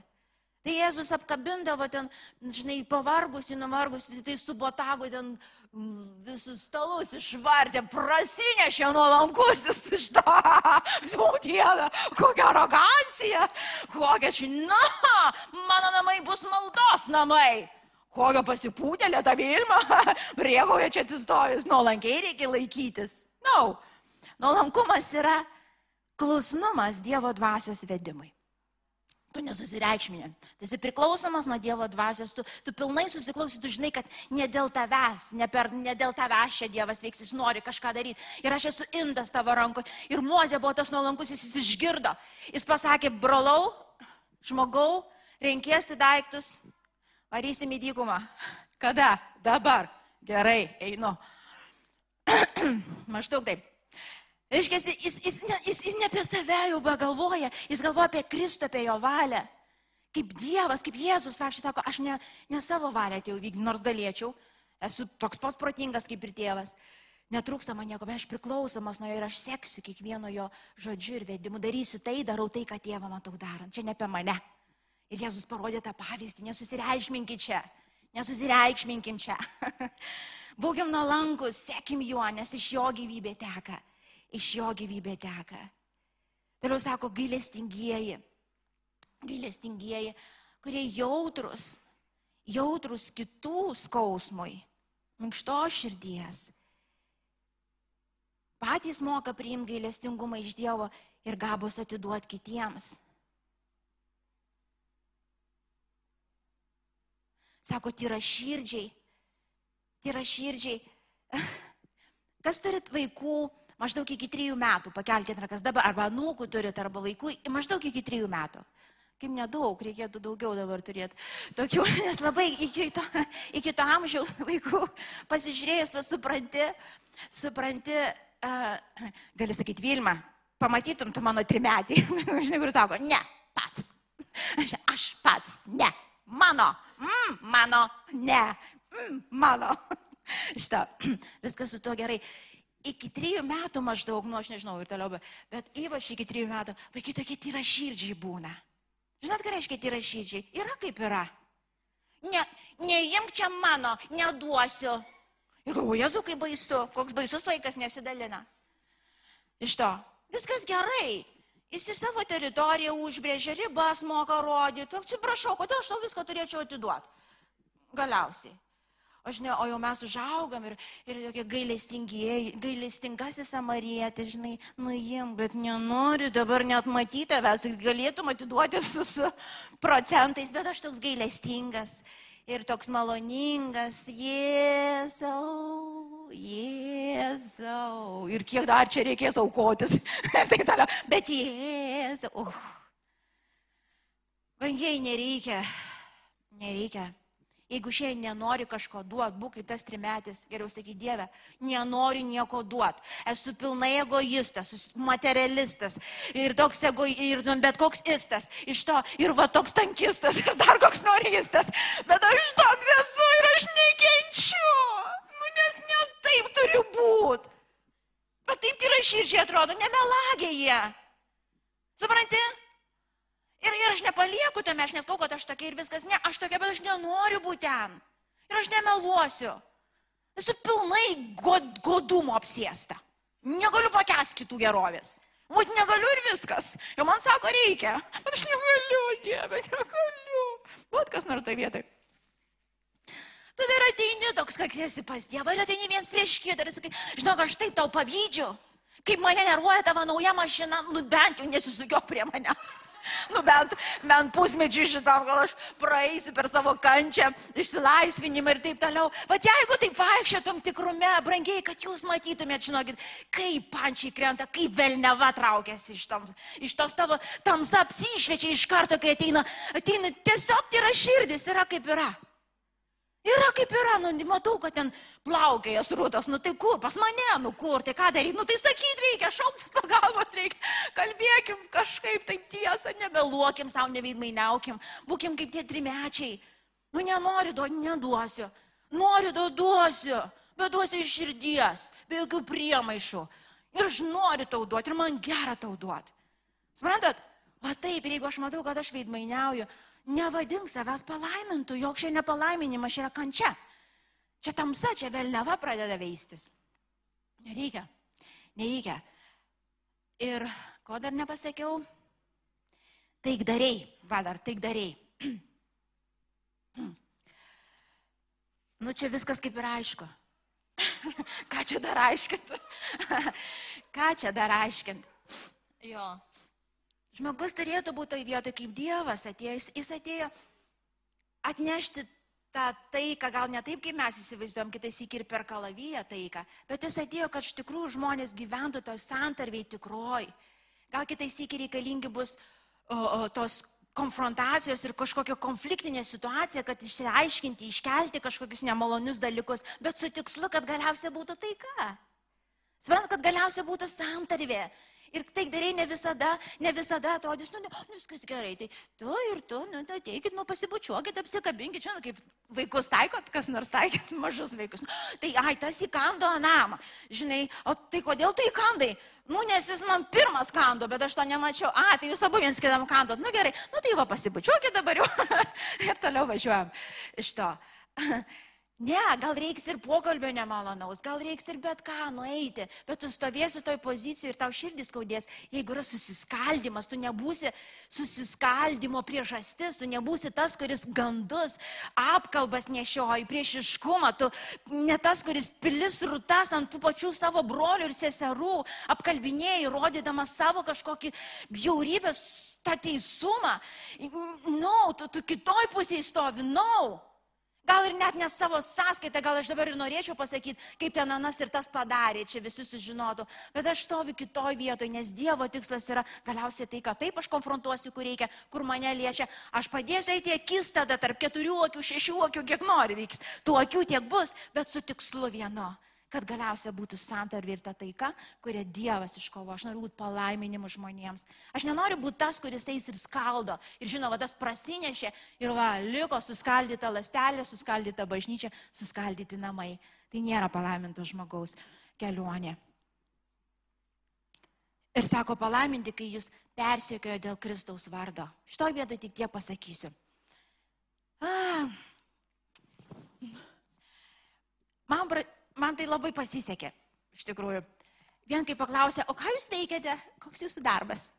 Tai Jėzus apkabindavo ten, žinai, pavargusi, nuvargusi, tai su botagu ten visus stalus išvardė, prasinešė nuolankusis iš to. Dieve, kokia arogancija, kokia čia, na, mano namai bus maldos namai. Kokia pasipūtėlė ta Vilma, rėgauja čia atsistojus, nuolankiai reikia laikytis. Na, no. nuolankumas yra klusnumas Dievo dvasios vedimui. Tu nesusireikšminė. Tu esi priklausomas nuo Dievo dvasios, tu, tu pilnai susiklausi, tu žinai, kad ne dėl tavęs, ne, per, ne dėl tavęs čia Dievas veiks, jis nori kažką daryti. Ir aš esu indas tavo rankoje. Ir Mozė buvo tas nuolankus, jis išgirdo. Jis pasakė, brolau, žmogau, Renkėsi daiktus, varysim į dykumą. Kada? Dabar. Gerai, einu. Maždaug taip. Reiškia, jis, jis, jis, ne, jis, jis ne apie save jau galvoja, jis galvoja apie Kristų, apie jo valią. Kaip Dievas, kaip Jėzus, aš sako, aš ne, ne savo valią atėjau vykdyti, nors galėčiau, esu toks pats protingas kaip ir tėvas. Netrūksta man nieko, bet aš priklausomas nuo jo ir aš seksiu kiekvieno jo žodžiu ir vedimu, darysiu tai, darau tai, ką tėvą matau darant. Čia ne apie mane. Ir Jėzus parodė tą pavyzdį, nesusireikšminkit čia, nesusireikšminkim čia. Būkim nuolankus, sekim juo, nes iš jo gyvybė teka iš jo gyvybė teka. Toliau sako gailestingieji, gailestingieji, kurie jautrus, jautrus kitų skausmui, minkšto širdies. Patys moka priimti gailestingumą iš Dievo ir gabus atiduoti kitiems. Sako, tyra širdžiai, tyra širdžiai. Kas turit vaikų, maždaug iki trijų metų, pakelkite rankas dabar, arba nūkų turite, arba vaikų, maždaug iki trijų metų. Kaip nedaug, reikėtų daugiau dabar turėti. Tokių, nes labai iki to, iki to amžiaus vaikų pasižiūrėjus, va, supranti, supranti, uh, gali sakyti, Vilma, pamatytum tu mano trimetį. Žinai, kur sako, ne, pats. Aš pats, ne, mano, mm, mano, ne, mm, mano. Šitą, viskas su tuo gerai iki trijų metų maždaug, nu aš nežinau ir toliau, bet ypač iki trijų metų, vaikai tokie tyra širdžiai būna. Žinot, ką reiškia tyra širdžiai? Yra kaip yra. Ne, neimk čia mano, neduosiu. Ir galvoju, Jėzu, kaip baisu, koks baisus vaikas nesidalina. Iš to, viskas gerai. Jis į savo teritoriją užbrėžia ribas, moka rodyti. Atsiprašau, kodėl aš tau viską turėčiau atiduoti. Galiausiai. Aš ne, o jau mes užaugam ir, ir tokie gailestingasis samarietis, žinai, nuim, bet nenori dabar net matyti tavęs ir galėtum atiduoti su, su procentais, bet aš toks gailestingas ir toks maloningas, Jėzau, Jėzau. Ir kiek dar čia reikės aukotis. tai toliau, bet Jėzau. Uh. Brangiai nereikia, nereikia Jeigu šiandien nenori kažko duoti, būk kaip tas trimetis, geriau sakyti Dieve, nenori nieko duoti. Esu pilnai egoistas, materialistas ir toks ego, ir nu, bet koks istas. Iš to ir va toks tankistas ir dar koks noristas. Bet aš toks esu ir aš nekenčiu. Nu, nes ne taip turi būti. Bet taip tai yra širdžiai atrodo, nemelagė jie. Supranti? Ir, ir aš nepalieku tame, aš neskau, kad aš tokia ir viskas, ne, aš tokia, bet aš nenoriu būti ten. Ir aš nemeluosiu. Esu pilnai god, godumo apsėsta. Negaliu pakęs kitų gerovės. Vat negaliu ir viskas. Jau man sako, reikia. Bet aš negaliu, dieve, negaliu. Vat kas nors tai vietai. Tada ir ateini toks, koks esi pas Dievą, ir ateini viens prieš kitą ir sakai, žinok, aš taip tau pavydžiu. Kaip mane nervuoja tavo nauja mašina, nu bent jau nesisukiok prie manęs. Nu bent, bent pusmečių šitam, gal aš praeisiu per savo kančią, išsilaisvinimą ir taip toliau. Bet jeigu taip vaikščiotum tikrume, brangiai, kad jūs matytumėt, žinokit, kaip pančiai krenta, kaip velneva traukiasi iš, tam, iš tos tavo tamsa apsišviečia iš karto, kai ateina, ateina tiesiog tai yra širdis, yra kaip yra. Yra kaip yra, nu, matau, kad ten plaukėja srūtas, nu tai kur, pas mane, nu kur, tai ką daryti, nu tai sakyti reikia, šauktis pagalbos reikia, kalbėkim kažkaip taip tiesą, nebeluokim savo, neveidmainiaukim, būkim kaip tie trimečiai. Nu nenoriu duoti, neduosiu, noriu duosiu, bet duosiu iš širdies, be jokių priemaišų. Ir aš noriu tau duoti, ir man gera tau duoti. Suprantat? Va taip, ir jeigu aš matau, kad aš veidmainiauju, nevadink savęs palaimintų, jog čia nepalaiminimas, čia yra kančia. Čia tamsa, čia vėliava pradeda veistis. Nereikia, nereikia. Ir ko dar nepasakiau? Taikdariai, va dar taikdariai. nu čia viskas kaip ir aišku. Ką čia dar aiškinti? Ką čia dar aiškinti? Jo. Žmogus turėtų būti toje vietoje kaip Dievas atėjo. Jis, atėjo atnešti tą taiką, gal ne taip, kaip mes įsivaizduojam, kitais įkir per kalaviją taiką, bet jis atėjo, kad iš tikrųjų žmonės gyventų toj santarviai tikroj. Gal kitais įkir reikalingi bus o, o, tos konfrontacijos ir kažkokia konfliktinė situacija, kad išsiaiškinti, iškelti kažkokius nemalonius dalykus, bet su tikslu, kad galiausiai būtų taika. Suprantat, kad galiausiai būtų santarvė. Ir tai darai ne visada, ne visada atrodys, nu, ne, viskas gerai, tai tu ir tu, nu, tai ateikit, nu, pasibučiuokit, apsikabinkit, žinot, kaip vaikus taikot, kas nors taikot, mažus vaikus. Tai, ai, tas įkando namą, žinai, o tai kodėl tai įkandai? Nu, nes jis man pirmas kando, bet aš to nemačiau. A, tai jūs abu viens kitam kandot. Nu gerai, nu tai va pasibučiuokit dabar jau. ir toliau važiuojam iš to. Ne, gal reiks ir pokalbio nemalonaus, gal reiks ir bet ką nueiti, bet tu stovėsi toj pozicijoje ir tau širdis skaudės, jeigu yra susiskaldimas, tu nebūsi susiskaldimo priežastis, tu nebūsi tas, kuris gandus, apkalbas nešioji, priešiškumą, tu ne tas, kuris pilis rūtas ant tų pačių savo brolių ir seserų, apkalbinėjai, rodydamas savo kažkokį bjaurybės, tą teisumą. Na, no, tu, tu kitoj pusėje stovi, na. No. Gal ir net ne savo sąskaitą, gal aš dabar ir norėčiau pasakyti, kaip ten anas ir tas padarė, čia visi sužinotų. Bet aš stoviu kitoj vietoje, nes Dievo tikslas yra galiausiai tai, kad taip aš konfrontuosiu, kur reikia, kur mane liečia. Aš padėsiu eiti akis tada tarp keturių akių, šešių akių, kiek nori vyks. Tų akių tiek bus, bet su tikslu vienu kad galiausia būtų santarvė ir ta taika, kurią Dievas iškovo. Aš noriu būti palaiminimu žmonėms. Aš nenoriu būti tas, kuris eis ir skaldo. Ir žinoma, tas prasinešė ir va, liko suskaldyta lastelė, suskaldyta bažnyčia, suskaldyti namai. Tai nėra palaiminto žmogaus kelionė. Ir sako palaiminti, kai jūs persiekiojo dėl Kristaus vardo. Šito vietoje tik tie pasakysiu. Ah. Man, man tai labai pasisekė, iš tikrųjų. Vien kai paklausė, o ką jūs veikiate, koks jūsų darbas?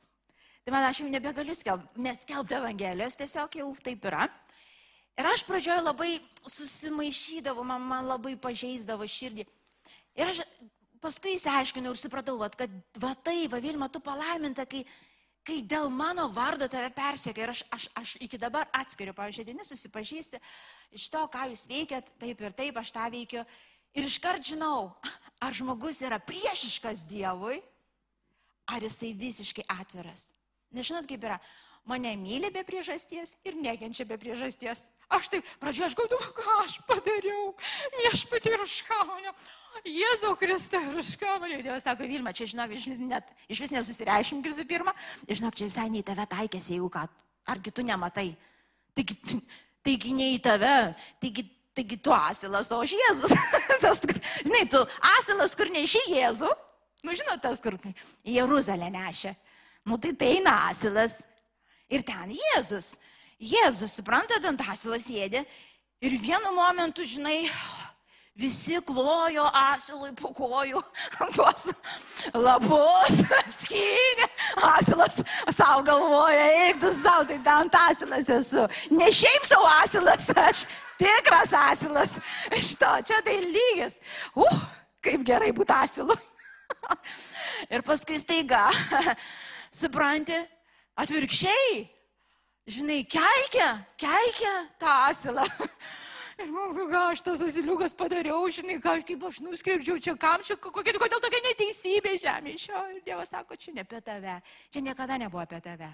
Tai man aš jau nebegaliu skelbti, neskelbti Evangelijos, tiesiog jau taip yra. Ir aš pradžioje labai susimaišydavau, man, man labai pažeisdavo širdį. Ir aš paskui įsiaiškinau ir supratau, vat, kad va tai, va Vilma, tu palaiminta, kai, kai dėl mano vardo tave persiekia. Ir aš, aš, aš iki dabar atskiriu, pavyzdžiui, dienį susipažįsti iš to, ką jūs veikiat, taip ir taip aš tą veikiu. Ir iškart žinau, ar žmogus yra priešiškas Dievui, ar jisai visiškai atviras. Nežinot, kaip yra. Mane myli be priežasties ir nekenčia be priežasties. Aš taip, pradžioje aš galvoju, ką aš padariau. Viešpatį ir užkauniau. Jėzau Kristą ir užkauniau. Dievas sako, Vilma, čia žinok, iš vis, net, iš vis nesusireiškim visų pirma. Žinok, čia visai nei tave taikėsi, jeigu ką. Argi tu nematai? Taigi, taigi ne į tave. Taigi Taigi tu asilas, o aš Jėzus. tas, žinai, tu asilas, kur neši Jėzų. Nu, žinot, tas, kur į Jeruzalę nešė. Nu, tai tai eina asilas. Ir ten Jėzus. Jėzus, suprantate, ant asilas sėdė. Ir vienu momentu, žinai, Visi klojo asilui po kojų tuos lapus, skynė. Asilas savo galvoja, eik tu savo, tai ten asilas esu. Ne šiaip savo asilas, aš tikras asilas. Šito, čia tai lygis. Uh, kaip gerai būti asilu. Ir paskui staiga, supranti, atvirkščiai, žinai, keikia, keikia tą asilą. Ir man, ką aš tas asiliukas padariau, žinai, ką aš kaip aš nuskreipčiau čia, kam čia, kokia, kodėl tokia neteisybė žemė šio. Dievas sako, čia ne apie tave, čia niekada nebuvo apie tave.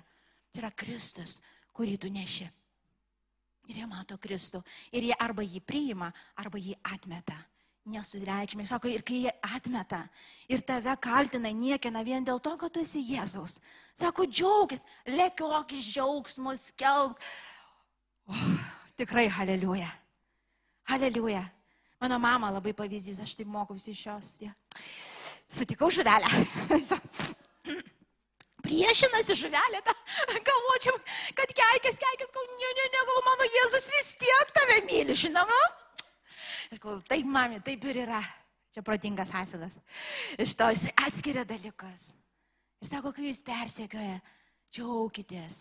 Čia yra Kristus, kurį tu neši. Ir jie mato Kristų. Ir jie arba jį priima, arba jį atmeta. Nesureikšmė. Sako, ir kai jie atmeta ir tave kaltina, niekina vien dėl to, kad tu esi Jėzaus. Sako, džiaugis, lėkiok iš džiaugsmo, skelb. Oh, tikrai, haleliuja. Aleliuja. Mano mama labai pavyzdys, aš taip mokausi iš jos. Tie. Sutikau žuvelę. Priešinasi žuvelė, ta, galvočiau, kad keikės, keikės, gal ne, ne, ne, gal mano Jėzus vis tiek tave myli, žinau. Ir gal taip, mami, taip ir yra. Čia protingas asilas. Iš to jis atskiria dalykus. Ir sako, kai jūs persiekioja, džiaukitės.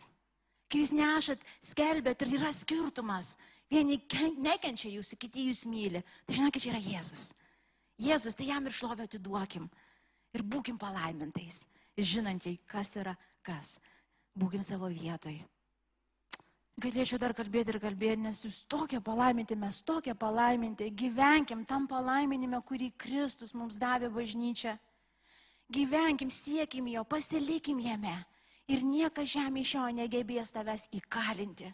Kai jūs nešat, skelbėt ir yra skirtumas Vieni nekenčia jūsų, kiti jūs myli. Tai žinokit, čia yra Jėzus. Jėzus, tai jam ir šlovę atiduokim. Ir būkim palaimintais. Žinančiai, kas yra kas. Būkim savo vietoj. Galėčiau dar kalbėti ir kalbėti, nes jūs tokie palaiminti, mes tokie palaiminti. Gyvenkim tam palaiminime, kurį Kristus mums davė bažnyčią. Gyvenkim, siekim jo, pasilikim jame. Ir niekas žemė iš jo negebės tavęs įkalinti,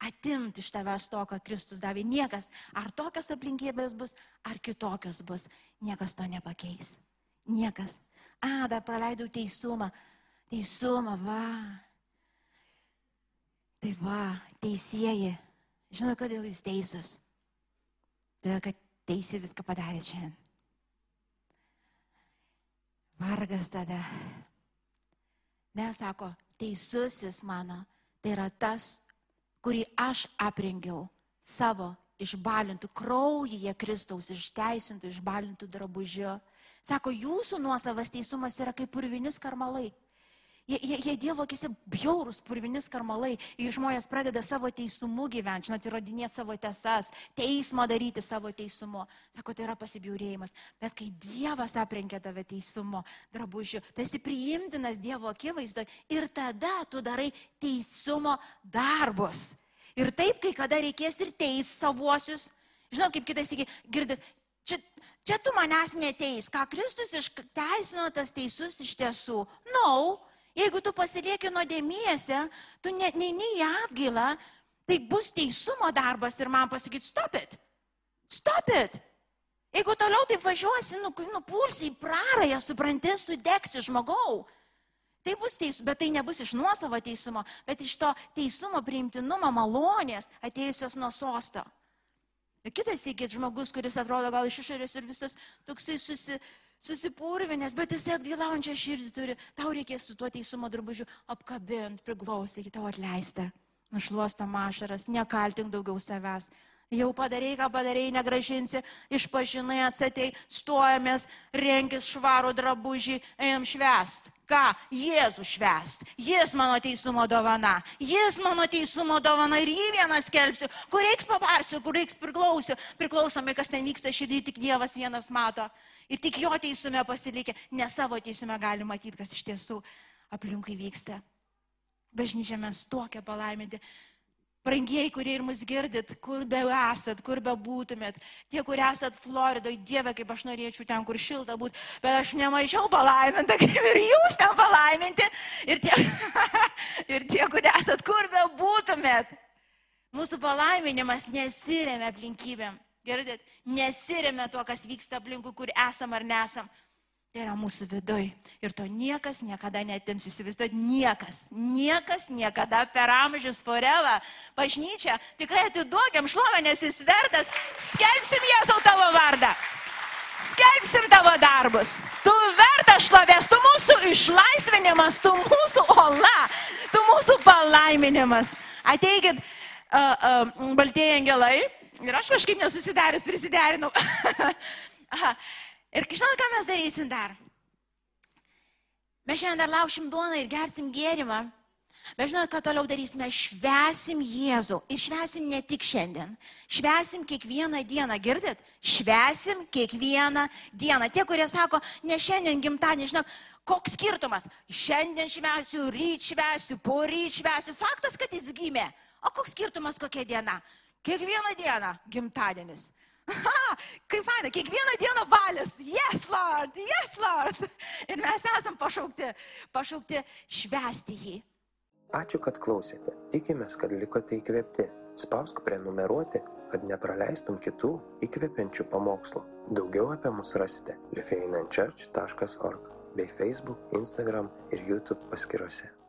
atimti iš tavęs to, ką Kristus davė. Niekas, ar tokios aplinkybės bus, ar kitokios bus, niekas to nepakeis. Niekas. A, dar praleidau teisumą. Teisumą, va. Tai va, teisėjai. Žinau, kodėl jūs teisus. Todėl, kad teisė viską padarė šiandien. Vargas tada. Nesako, teisusis mano, tai yra tas, kurį aš aprengiau savo išbalintų kraujyje Kristaus, išteisintų, išbalintų drabužiu. Sako, jūsų nuosavas teisumas yra kaip purvinis karmalai. Jie, jie, jie Dievo akise bjaurus, purvinis karmalai. Ir žmonės pradeda savo teisumu gyventi, žinot, įrodinėti savo tiesas, teismą daryti savo teisumu. Sako, tai yra pasibjaurėjimas. Bet kai Dievas aprenkia tave teisumo drabužiu, tu esi priimtinas Dievo akivaizdoje ir tada tu darai teisumo darbus. Ir taip, kai kada reikės ir teis savuosius. Žinot, kaip kitais iki girdit, čia, čia tu manęs neteis, ką Kristus išteisino tas teisus iš tiesų. No, Jeigu tu pasilieki nuodėmiese, tu net neini į atgailą, tai bus teisumo darbas ir man pasakyti, stop it. Stop it. Jeigu toliau taip važiuosi, nu, nupulsi į prarąją, supranti, sudegsi žmogau. Tai bus teisų, bet tai nebus iš nuosavo teisumo, bet iš to teisumo priimtinumo malonės atėjusios nuo sosto. Kitas įkit žmogus, kuris atrodo gal iš išorės ir visas toksai susi, susipurvinęs, bet jis atgailaujančią širdį turi, tau reikės su tuo teisumo drabužiu apkabinti, priglausyti, tau atleisti. Nušluosta mašaras, nekaltink daugiau savęs. Jau padarėjai, ką padarėjai, negražinsi, išpažinai, atsatei, stojamės, renkis švarų drabužį, einam švest. Ką? Jėzų švest. Jis mano teisumo dovana. Jis mano teisumo dovana ir jį vieną skelbsiu. Kur reiks pavarsiu, kur reiks priklausiu. Priklausomai, kas ten vyksta širdį, tik Dievas vienas mato. Ir tik jo teisume pasilikę, ne savo teisume gali matyti, kas iš tiesų aplinkui vyksta. Bažnyčia mes tokia palaiminti. Brangieji, kurie ir mus girdit, kur be esat, kur be būtumėt, tie, kurie esat Floridoje, Dieve, kaip aš norėčiau ten, kur šilta būti, bet aš nemažiau palaiminta, kaip ir jūs ten palaiminti. Ir tie, ir tie kurie esat, kur be būtumėt. Mūsų palaiminimas nesiremia aplinkybėm. Girdit, nesiremia tuo, kas vyksta aplinkui, kur esam ar nesam. Tai yra mūsų viduj. Ir to niekas niekada netims įsivaizduoti. Niekas. Niekas niekada per amžius forever. Bažnyčia, tikrai atiduokiam šlovę, nes jis vertas. Skelbsim Jėzau tavo vardą. Skelbsim tavo darbus. Tu vertas šlovės, tu mūsų išlaisvinimas, tu mūsų ola, tu mūsų palaiminimas. Ateikit, uh, uh, baltieji angelai. Ir aš kažkaip nesusidarius prisiderinau. Ir žinot, ką mes darysim dar? Mes šiandien dar laušim duoną ir gersim gėrimą. Bet žinot, ką toliau darysime? Švesim Jėzų. Ir švesim ne tik šiandien. Švesim kiekvieną dieną, girdit? Švesim kiekvieną dieną. Tie, kurie sako, ne šiandien gimtadienį, žinok, koks skirtumas? Šiandien švesiu, ryt švesiu, po ryt švesiu. Faktas, kad jis gimė. O koks skirtumas kokia diena? Kiekvieną dieną gimtadienis. Ha, kaip faina, kiekvieną dieną valius. Yes, Lord, yes, Lord. Ir mes esam pašaukti, pašaukti švesti jį. Ačiū, kad klausėte. Tikimės, kad likote įkvėpti. Spausk prenumeruoti, kad nepraleistum kitų įkvepiančių pamokslų. Daugiau apie mus rasite lifeinanchurch.org bei Facebook, Instagram ir YouTube paskiruose.